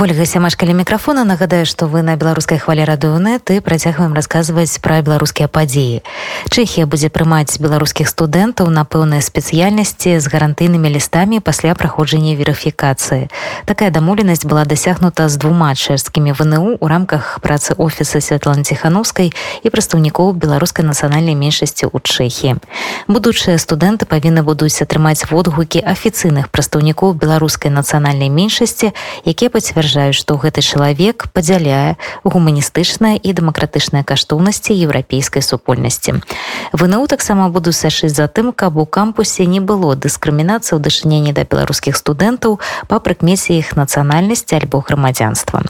ольга сямашкалі мікрафона нагадаю што вы на беларускай хвале радыонет і працягваем расказваць пра беларускія падзеі чэхія будзе прымаць беларускіх студэнтаў на пэўныя спецыяльнасці з гарантыйнымі лістамі пасля праходжання верыфікацыі такая дамоўленасць была дасягнута з двума чэшскімі вНУ у рамках працы офіса святланы ціхановскай і прадстаўнікоў беларускай нацыянальнай меншасці ў чэхі будучыя студэнты павінны будуць атрымаць водгукі афіцыйных прадстаўнікоў беларускай нацыянальнай меншасці якія пацвярджаюць сцвярджаюць што гэты чалавек падзяляе гуманістычныя і дэмакратычныя каштоўнасці еўрапейскай супольнасці вНУ таксама буду сашыць за тым каб у кампусе не было дыскрымінацыі ў дачыненні да беларускіх студэнтаў па прыкмеце іх нацыянальнасці альбо грамадзянства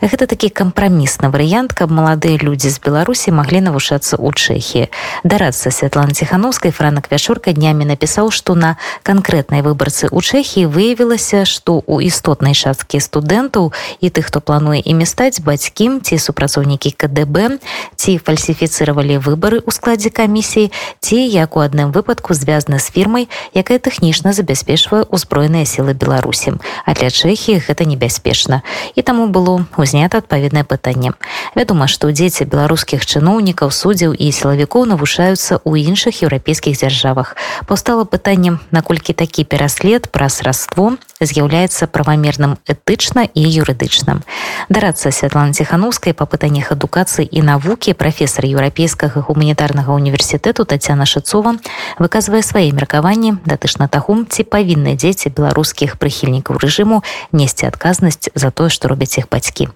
гэта такі кампрамісны варыянт каб маладыя людзі з беларусі маглі навучацца ў чэхі дарацца святлана ціхановскай франак вячорка днямі напісаў што на канкрэтнай выбарцы ў чэхі выявілася што у істотнай часткі студэнтаў студэнтаў і тых хто плануе імі стаць бацькім ці супрацоўнікі кДб ці фальсіфіцыравалі выбары ў складзе камісіі ці як у адным выпадку звязаны з фірмай якая тэхнічна забяспечвае ўзброеныя сілы беларусі а для чэхі гэта небяспечна і таму было узнята адпаведнае пытанне вядома што дзеці беларускіх чыноўнікаў суддзяў і сілавікоў навучаюцца ў іншых еўрапейскіх дзяржавах паўстала пытаннем наколькі такі пераслед праз раство з'яўляецца правамерным этычна і юрыдычным. Дарацца Святлана Ціхановскай па пытаннях адукацыі і навукі прафесар еўрапейскага гуманітарнага універсітэту Тацяна Шыцова выказвае свае меркаванні датычна таго, ці павінны дзеці беларускіх прыхільнікаў рэжыму несці адказнасць за тое, што робяць іх бацькі.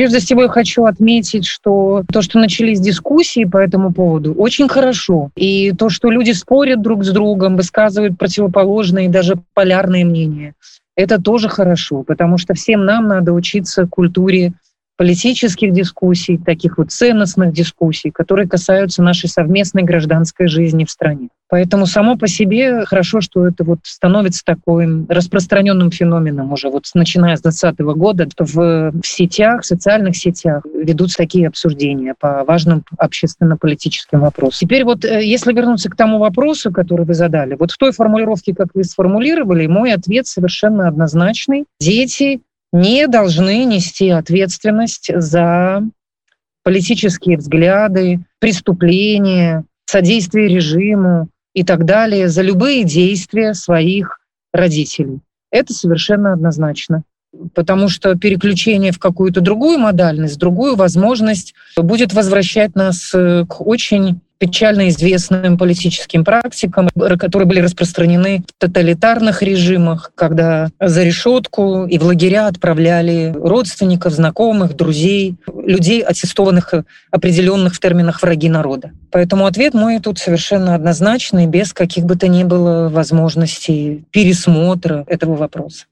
Прежде всего я хочу отметить, что то, что начались дискуссии по этому поводу, очень хорошо. И то, что люди спорят друг с другом, высказывают противоположные, даже полярные мнения, это тоже хорошо, потому что всем нам надо учиться культуре политических дискуссий, таких вот ценностных дискуссий, которые касаются нашей совместной гражданской жизни в стране. Поэтому само по себе хорошо, что это вот становится таким распространенным феноменом уже вот начиная с 2020 года, что в, сетях, в социальных сетях ведутся такие обсуждения по важным общественно-политическим вопросам. Теперь вот э, если вернуться к тому вопросу, который вы задали, вот в той формулировке, как вы сформулировали, мой ответ совершенно однозначный. Дети не должны нести ответственность за политические взгляды, преступления, содействие режиму и так далее, за любые действия своих родителей. Это совершенно однозначно. Потому что переключение в какую-то другую модальность, другую возможность будет возвращать нас э, к очень печально известным политическим практикам, которые были распространены в тоталитарных режимах, когда за решетку и в лагеря отправляли родственников, знакомых, друзей, людей, аттестованных определенных в терминах враги народа. Поэтому ответ мой тут совершенно однозначный, без каких бы то ни было возможностей пересмотра этого вопроса.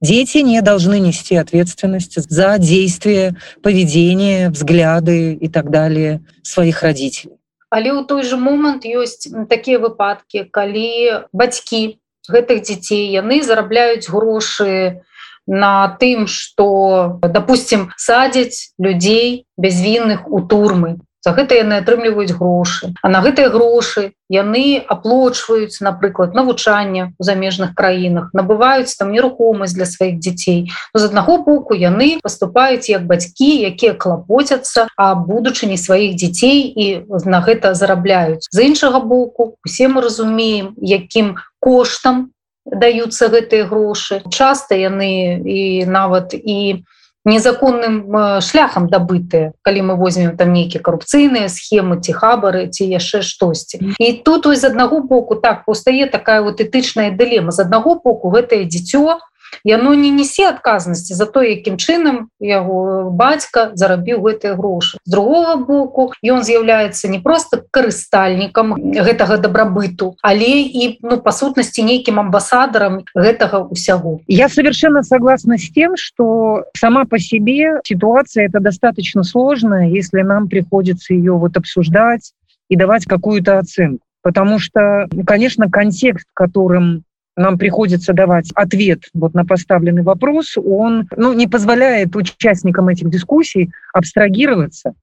Дети не должны нести ответственность за действия, поведение, взгляды и так далее своих родителей. Але ў той же момант ёсць такія выпадкі калі бацькі гэтых дзяцей яны зарабляюць грошы на тым что допустим садзяць людзей бязвінных у турмы за гэта яны атрымліваюць грошы. А на гэтыя грошы яны аплочваюць напрыклад навучанне у замежных краінах набываюць там нерухомасць для сваіх дзяцей. З аднаго боку яны поступаюць як бацькі якія клапоцяцца а будучыні сваіх дзяцей і на гэта зарабляюць. З іншага боку усе мы разумеем якім коштам даюцца гэтыя грошы. Часто яны і нават і у незаконным э, шляхам дабытыя калі мы возьмем там нейкія карупцыйныя схемы ці хабары ці яшчэ штосьці і тут з аднаго боку так постае такая вот этычная дылема з аднаго боку гэтае дзіцё яно не несе адказнасці за то якім чынам яго бацька зарабіў гэтыя грошы. З другого боку ён з'яўляецца не просто карыстальнікам гэтага дабрабыту але і ну па сутнасці нейкім амбасадарам гэтага усяго я совершенно согласна с тем что сама по себе ситуация это достаточно сложная если нам приходится ее вот обсуждать и давать какую-то оценку. Потому что конечно контекст которым нам приходится давать ответ вот на поставленный вопрос, он ну, не позволяет участникам этих дискуссий абстрагироваться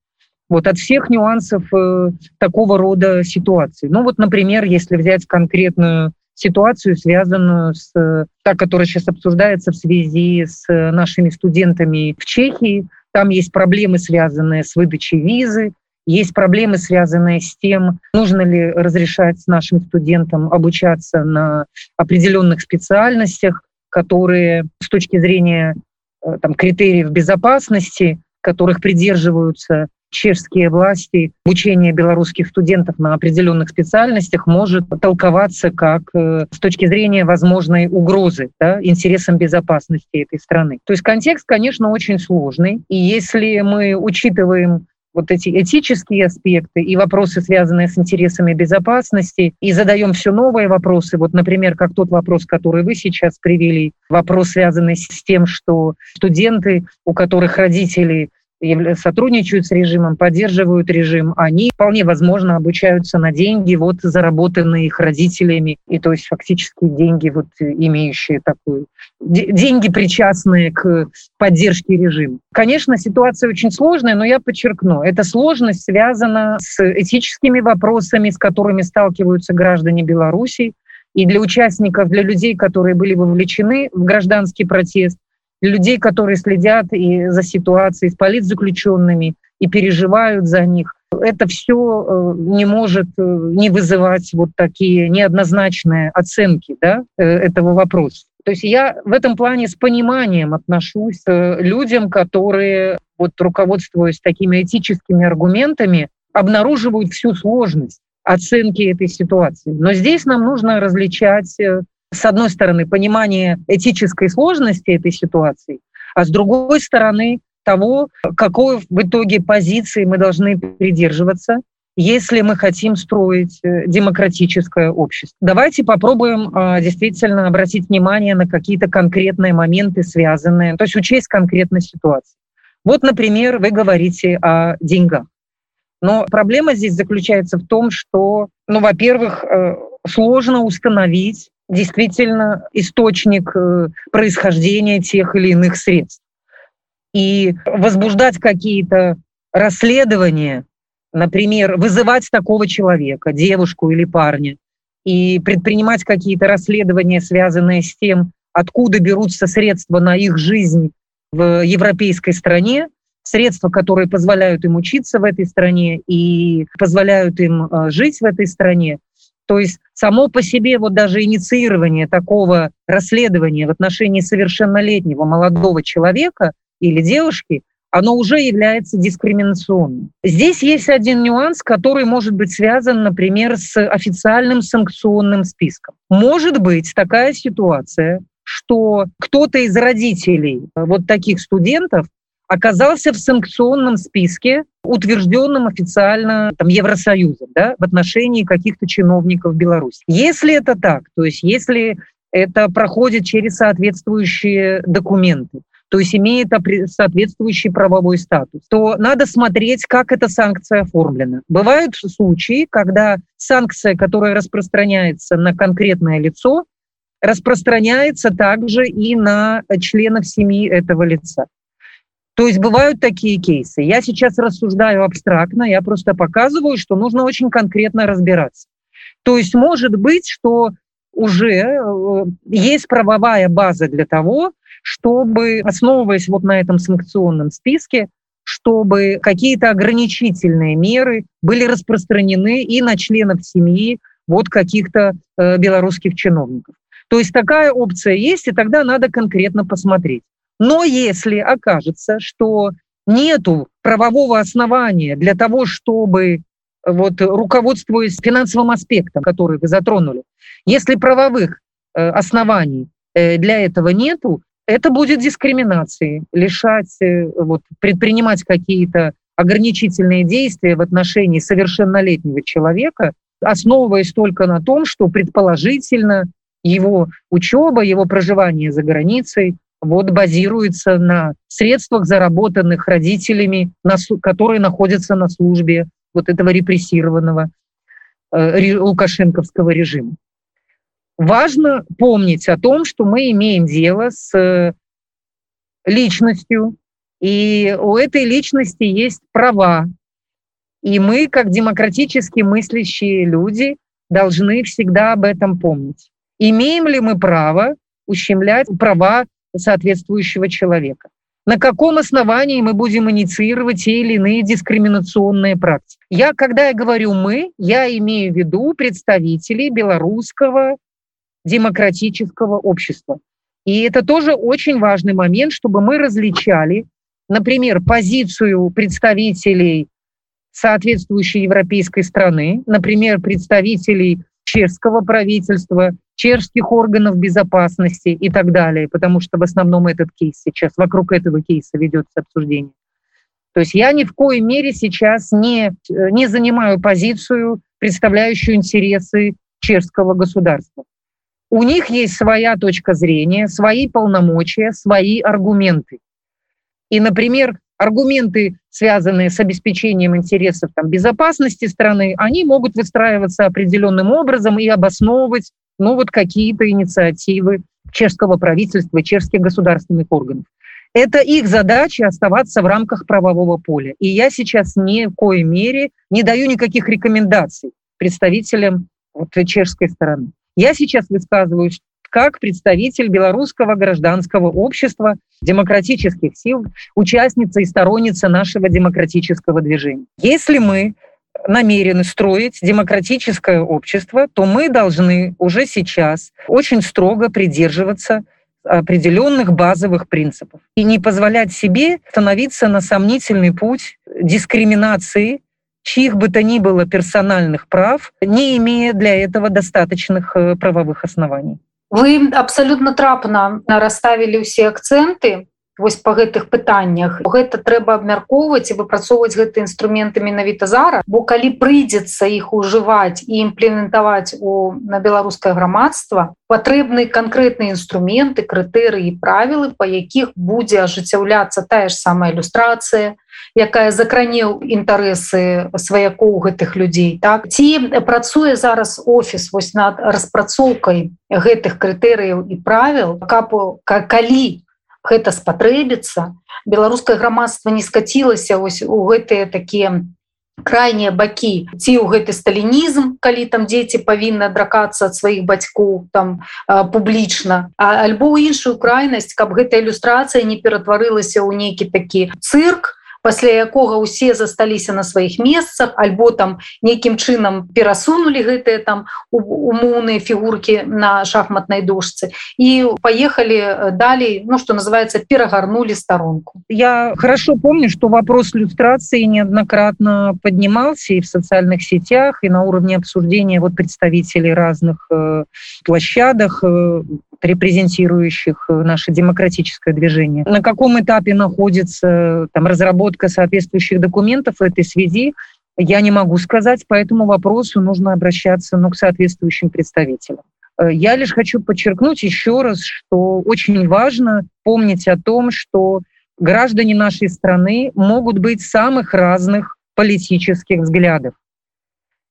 вот от всех нюансов э, такого рода ситуации. Ну вот, например, если взять конкретную ситуацию, связанную с э, та, которая сейчас обсуждается в связи с э, нашими студентами в Чехии, там есть проблемы, связанные с выдачей визы, есть проблемы, связанные с тем, нужно ли разрешать нашим студентам обучаться на определенных специальностях, которые с точки зрения э, там, критериев безопасности, которых придерживаются чешские власти, обучение белорусских студентов на определенных специальностях может толковаться как э, с точки зрения возможной угрозы да, интересам безопасности этой страны. То есть контекст, конечно, очень сложный. И если мы учитываем вот эти этические аспекты и вопросы, связанные с интересами безопасности, и задаем все новые вопросы. Вот, например, как тот вопрос, который вы сейчас привели, вопрос, связанный с тем, что студенты, у которых родители сотрудничают с режимом, поддерживают режим, они вполне возможно обучаются на деньги, вот заработанные их родителями, и то есть фактически деньги, вот имеющие такую, деньги причастные к поддержке режима. Конечно, ситуация очень сложная, но я подчеркну, эта сложность связана с этическими вопросами, с которыми сталкиваются граждане Беларуси, и для участников, для людей, которые были вовлечены в гражданский протест, людей, которые следят и за ситуацией с политзаключенными и переживают за них. Это все э, не может э, не вызывать вот такие неоднозначные оценки да, э, этого вопроса. То есть я в этом плане с пониманием отношусь к людям, которые, вот руководствуясь такими этическими аргументами, обнаруживают всю сложность оценки этой ситуации. Но здесь нам нужно различать с одной стороны, понимание этической сложности этой ситуации, а с другой стороны, того, какой в итоге позиции мы должны придерживаться, если мы хотим строить э, демократическое общество. Давайте попробуем а, действительно обратить внимание на какие-то конкретные моменты, связанные, то есть учесть конкретную ситуацию. Вот, например, вы говорите о деньгах. Но проблема здесь заключается в том, что, ну, во-первых, э, сложно установить действительно источник э, происхождения тех или иных средств. И возбуждать какие-то расследования, например, вызывать такого человека, девушку или парня, и предпринимать какие-то расследования, связанные с тем, откуда берутся средства на их жизнь в европейской стране, средства, которые позволяют им учиться в этой стране и позволяют им э, жить в этой стране, то есть само по себе вот даже инициирование такого расследования в отношении совершеннолетнего молодого человека или девушки, оно уже является дискриминационным. Здесь есть один нюанс, который может быть связан, например, с официальным санкционным списком. Может быть такая ситуация, что кто-то из родителей вот таких студентов оказался в санкционном списке, утвержденном официально там, Евросоюзом да, в отношении каких-то чиновников Беларуси. Если это так, то есть если это проходит через соответствующие документы, то есть имеет соответствующий правовой статус, то надо смотреть, как эта санкция оформлена. Бывают случаи, когда санкция, которая распространяется на конкретное лицо, распространяется также и на членов семьи этого лица. То есть бывают такие кейсы. Я сейчас рассуждаю абстрактно, я просто показываю, что нужно очень конкретно разбираться. То есть может быть, что уже э, есть правовая база для того, чтобы, основываясь вот на этом санкционном списке, чтобы какие-то ограничительные меры были распространены и на членов семьи вот каких-то э, белорусских чиновников. То есть такая опция есть, и тогда надо конкретно посмотреть. Но если окажется, что нету правового основания для того, чтобы вот руководствуясь финансовым аспектом, который вы затронули, если правовых э, оснований э, для этого нету, это будет дискриминацией, лишать, э, вот, предпринимать какие-то ограничительные действия в отношении совершеннолетнего человека, основываясь только на том, что предположительно его учеба, его проживание за границей вот базируется на средствах, заработанных родителями, которые находятся на службе вот этого репрессированного э, лукашенковского режима. Важно помнить о том, что мы имеем дело с э, личностью, и у этой личности есть права, И мы, как демократически мыслящие люди, должны всегда об этом помнить. Имеем ли мы право ущемлять права соответствующего человека? На каком основании мы будем инициировать те или иные дискриминационные практики? Я, когда я говорю «мы», я имею в виду представителей белорусского демократического общества. И это тоже очень важный момент, чтобы мы различали, например, позицию представителей соответствующей европейской страны, например, представителей чешского правительства, чешских органов безопасности и так далее, потому что в основном этот кейс сейчас, вокруг этого кейса ведется обсуждение. То есть я ни в коей мере сейчас не, не занимаю позицию, представляющую интересы чешского государства. У них есть своя точка зрения, свои полномочия, свои аргументы. И, например, аргументы, связанные с обеспечением интересов там, безопасности страны, они могут выстраиваться определенным образом и обосновывать ну, вот какие-то инициативы чешского правительства, чешских государственных органов. Это их задача оставаться в рамках правового поля. И я сейчас ни в коей мере не даю никаких рекомендаций представителям вот, чешской стороны. Я сейчас высказываюсь как представитель белорусского гражданского общества, демократических сил, участница и сторонница нашего демократического движения. Если мы намерены строить демократическое общество, то мы должны уже сейчас очень строго придерживаться определенных базовых принципов и не позволять себе становиться на сомнительный путь дискриминации чьих бы то ни было персональных прав, не имея для этого достаточных э, правовых оснований. Вы абсалютна трапна расставілі ўсе акцэнты Вось па гэтых пытаннях. Гэта трэба абмяркоўваць і выпрацоўваць гэты інструменты менавіта зараз бо калі прыйдзецца іх ужываць і імплементаваць у на беларускае грамадства патрэбны канкрэтныя інструменты крытэрыі правілы па якіх будзе ажыццяўляцца тая ж самая ілюстрацыя якая закране інтарэсы сваякоў гэтых людзей так? Ці працуе зараз офіс вось над распрацоўкай гэтых крытэрыяў і правіл каб калі гэта спатрэбіцца. Беларускае грамадства не скацілася вось у гэтыя такія крайнія бакі. Ці ў гэты сталінізм калі там дзеці павінны адракацца ад сваіх бацькоў там публічна. Альбо ў іншую крайнасць каб гэта ілюстрацыя не ператварылася ў нейкі такі цырк пасля якога ўсе засталіся на сваіх месцах альбо там нейкім чынам перасунули гэтыя там умоўныя фігурки на шахматнай дошцы і поехали э, далей ну что называется перагарнули сторонку я хорошо помню что вопрос иллюстрации неоднократно поднимался и в социальных сетях и на уровне обсуждения вот представителей разных э, площадах э, репрезентирующих э, наше демократическое движение. На каком этапе находится э, там, разработка соответствующих документов в этой связи, я не могу сказать, по этому вопросу нужно обращаться ну, к соответствующим представителям. Э, я лишь хочу подчеркнуть еще раз, что очень важно помнить о том, что граждане нашей страны могут быть самых разных политических взглядов.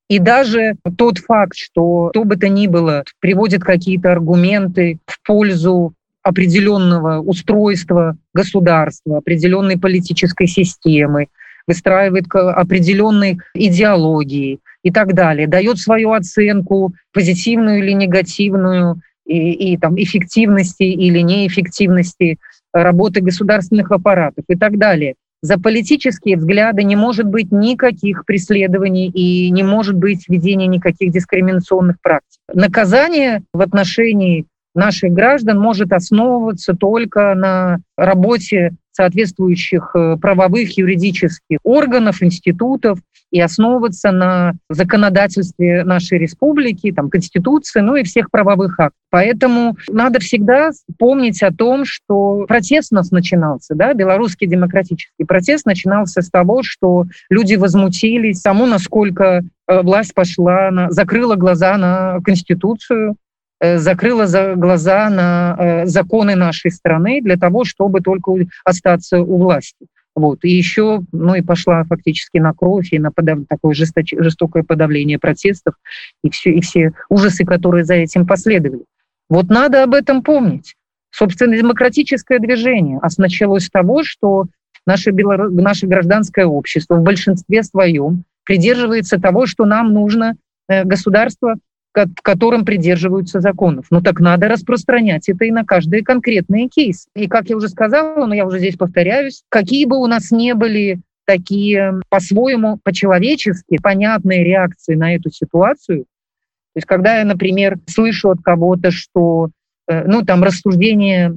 И даже тот факт, что кто бы то ни было приводит какие-то аргументы в пользу определенного устройства государства, определенной политической системы, выстраивает определенной идеологии и так далее, дает свою оценку, позитивную или негативную, и, и там, эффективности или неэффективности работы государственных аппаратов и так далее – за политические взгляды не может быть никаких преследований и не может быть введения никаких дискриминационных практик. Наказание в отношении наших граждан может основываться только на работе соответствующих э, правовых юридических органов, институтов и основываться на законодательстве нашей республики, там, Конституции, ну и всех правовых актов. Поэтому надо всегда помнить о том, что протест у нас начинался, да, белорусский демократический протест начинался с того, что люди возмутились тому, насколько э, власть пошла, на, закрыла глаза на Конституцию, Э, закрыла за глаза на э, законы нашей страны для того, чтобы только остаться у власти. Вот. И еще, ну и пошла фактически на кровь и на подав... такое жесточ... жестокое подавление протестов и все, и все ужасы, которые за этим последовали. Вот надо об этом помнить. Собственно, демократическое движение началось с того, что наше, белору... наше гражданское общество в большинстве своем придерживается того, что нам нужно э, государство, в котором придерживаются законов. Ну так надо распространять это и на каждый конкретный кейс. И как я уже сказала, но я уже здесь повторяюсь, какие бы у нас не были такие по-своему, по-человечески понятные реакции на эту ситуацию, то есть когда я, например, слышу от кого-то, что Э, ну, там рассуждение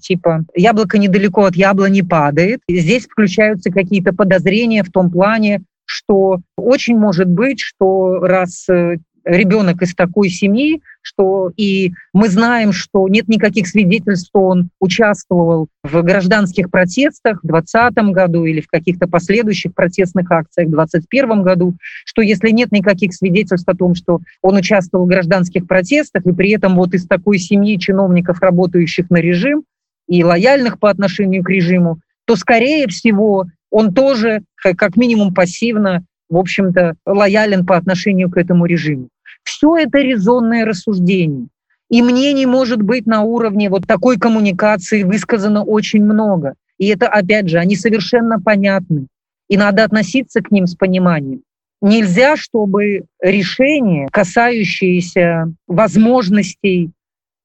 типа «яблоко недалеко от яблони падает». Здесь включаются какие-то подозрения в том плане, что очень может быть, что раз э, ребенок из такой семьи, что и мы знаем, что нет никаких свидетельств, что он участвовал в гражданских протестах в 2020 году или в каких-то последующих протестных акциях в 2021 году, что если нет никаких свидетельств о том, что он участвовал в гражданских протестах, и при этом вот из такой семьи чиновников, работающих на режим и лояльных по отношению к режиму, то, скорее всего, он тоже как минимум пассивно в общем-то, лоялен по отношению к этому режиму. Все это резонное рассуждение. И мнений может быть на уровне вот такой коммуникации высказано очень много. И это, опять же, они совершенно понятны. И надо относиться к ним с пониманием. Нельзя, чтобы решения, касающиеся возможностей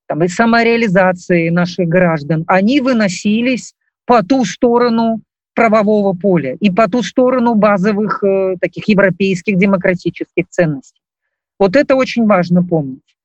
там, и самореализации наших граждан, они выносились по ту сторону правового поля и по ту сторону базовых э, таких европейских демократических ценностей. Вот это очень важно помнить.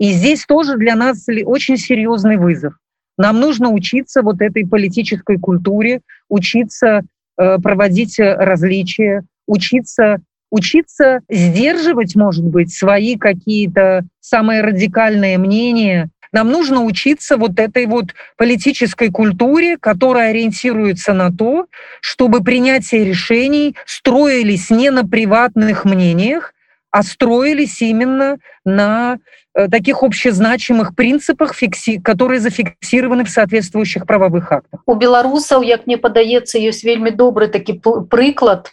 И здесь тоже для нас очень серьезный вызов. Нам нужно учиться вот этой политической культуре, учиться э, проводить различия, учиться учиться сдерживать, может быть, свои какие-то самые радикальные мнения, нам нужно учиться вот этой вот политической культуре, которая ориентируется на то, чтобы принятие решений строились не на приватных мнениях, а строились именно на э, таких общезначимых принципах, которые зафиксированы в соответствующих правовых актах. У беларусаў, як мне падаецца, ёсць вельмі добры такі прыклад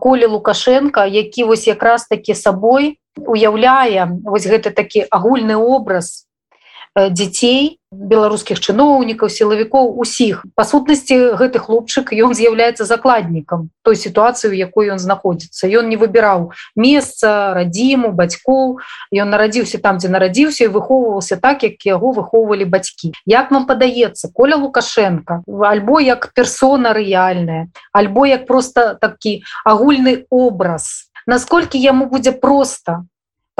Колі Лукашенко, які вось якраз такі сабой уяўляе вось гэты такі агульны образ Э, дзяцей беларускіх чыноўнікаў сілавікоў усіх. Па сутнасці гэты хлопчык ён з'яўляецца закладнікам той сітуацыі якой ён знаходзіцца. Ён не выбіраў месца радзіму бацькоў. Ён нарадзіўся там дзе нарадзіўся і выхоўваўся так як яго выхоўвалі бацькі. Як вам падаецца коля лукашенко альбо як персона рэальная альбо як просто такі агульны образ. Насколькі яму будзе просто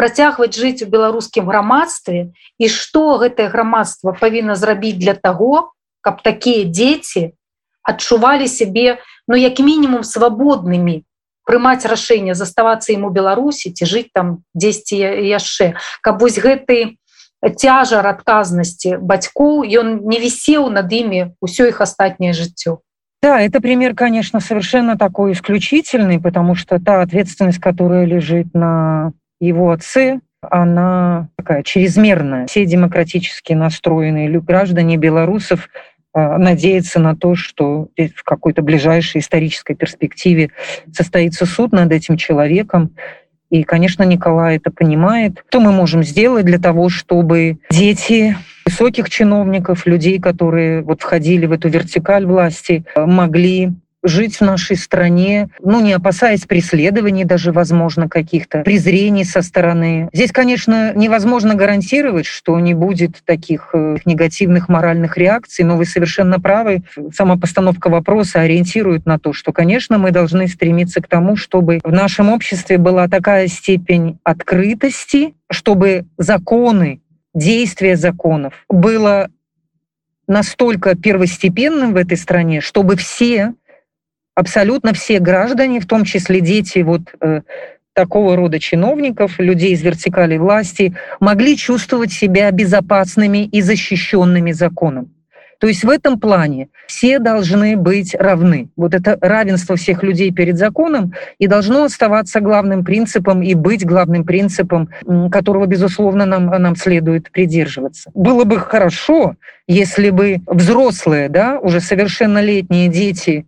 працягваць жыць у беларускім грамадстве і што гэтае грамадства павінна зрабіць для таго, каб такія дзеці адчувалі сябе ну як мінімум свабоднымі прымаць рашэнне заставацца ім у беларусі ці жыць там дзесьці яшчэ. Каб вось гэты цяжар адказнасці бацькоў ён не вісеў над імі ўсё их астатняе жыццё. Да, это пример, конечно, совершенно такой исключительный, потому что та ответственность, которая лежит на его отцы, она такая чрезмерная. Все демократически настроенные граждане белорусов а, надеются на то, что в какой-то ближайшей исторической перспективе состоится суд над этим человеком. И, конечно, Николай это понимает. Что мы можем сделать для того, чтобы дети высоких чиновников, людей, которые вот входили в эту вертикаль власти, могли жить в нашей стране, ну, не опасаясь преследований даже, возможно, каких-то презрений со стороны. Здесь, конечно, невозможно гарантировать, что не будет таких э, негативных моральных реакций, но вы совершенно правы. Сама постановка вопроса ориентирует на то, что, конечно, мы должны стремиться к тому, чтобы в нашем обществе была такая степень открытости, чтобы законы, действие законов было настолько первостепенным в этой стране, чтобы все абсолютно все граждане, в том числе дети вот э, такого рода чиновников, людей из вертикали власти, могли чувствовать себя безопасными и защищенными законом. То есть в этом плане все должны быть равны. Вот это равенство всех людей перед законом и должно оставаться главным принципом и быть главным принципом, которого, безусловно, нам, нам следует придерживаться. Было бы хорошо, если бы взрослые, да, уже совершеннолетние дети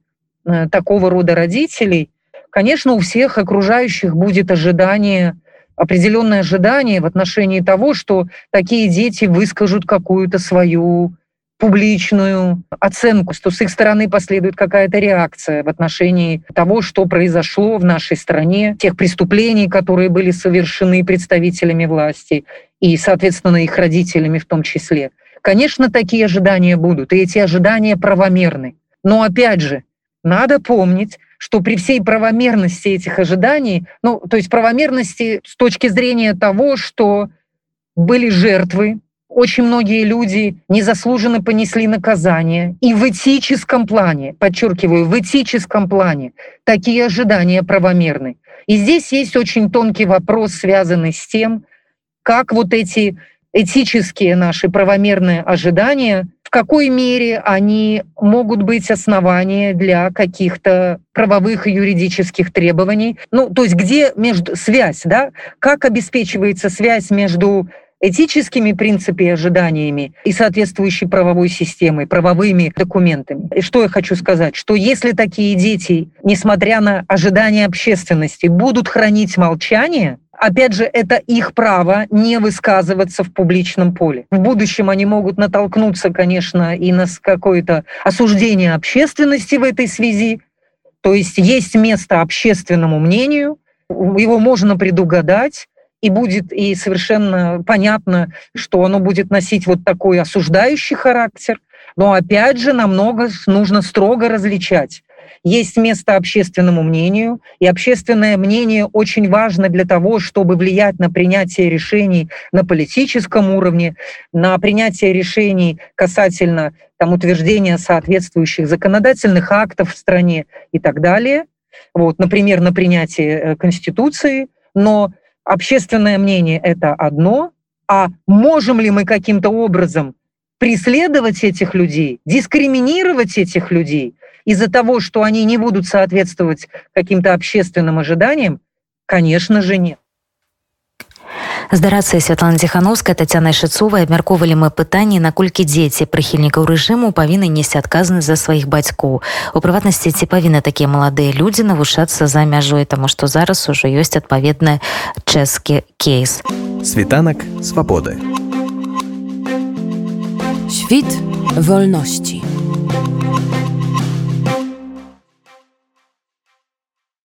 такого рода родителей, конечно, у всех окружающих будет ожидание, определенное ожидание в отношении того, что такие дети выскажут какую-то свою публичную оценку, что с их стороны последует какая-то реакция в отношении того, что произошло в нашей стране, тех преступлений, которые были совершены представителями власти и, соответственно, их родителями в том числе. Конечно, такие ожидания будут, и эти ожидания правомерны. Но опять же, надо помнить, что при всей правомерности этих ожиданий, ну, то есть правомерности с точки зрения того, что были жертвы, очень многие люди незаслуженно понесли наказание. И в этическом плане, подчеркиваю, в этическом плане такие ожидания правомерны. И здесь есть очень тонкий вопрос, связанный с тем, как вот эти этические наши правомерные ожидания, в какой мере они могут быть основания для каких-то правовых и юридических требований. Ну, то есть где между связь, да? Как обеспечивается связь между этическими принципами и ожиданиями и соответствующей правовой системой, правовыми документами. И что я хочу сказать? Что если такие дети, несмотря на ожидания общественности, будут хранить молчание, опять же, это их право не высказываться в публичном поле. В будущем они могут натолкнуться, конечно, и на какое-то осуждение общественности в этой связи. То есть есть место общественному мнению, его можно предугадать, и будет и совершенно понятно, что оно будет носить вот такой осуждающий характер. Но опять же, намного нужно строго различать есть место общественному мнению, и общественное мнение очень важно для того, чтобы влиять на принятие решений на политическом уровне, на принятие решений касательно там, утверждения соответствующих законодательных актов в стране и так далее. Вот, например, на принятие э, Конституции. Но общественное мнение – это одно, а можем ли мы каким-то образом преследовать этих людей, дискриминировать этих людей из-за того, что они не будут соответствовать каким-то общественным ожиданиям, конечно же, нет. здарацца Святлана Ціхановская Тацяна Шыцова абмяркоўвалі мы пытанні наколькі дзеці прыхільнікаў рэжыму павінны несці адказнасць за сваіх бацькоў у прыватнасці ці павінны такія маладыя людзі навучацца за мяжой таму што зараз ужо ёсць адпаведны чэшскі кейс світанак свабоды Świt wolności.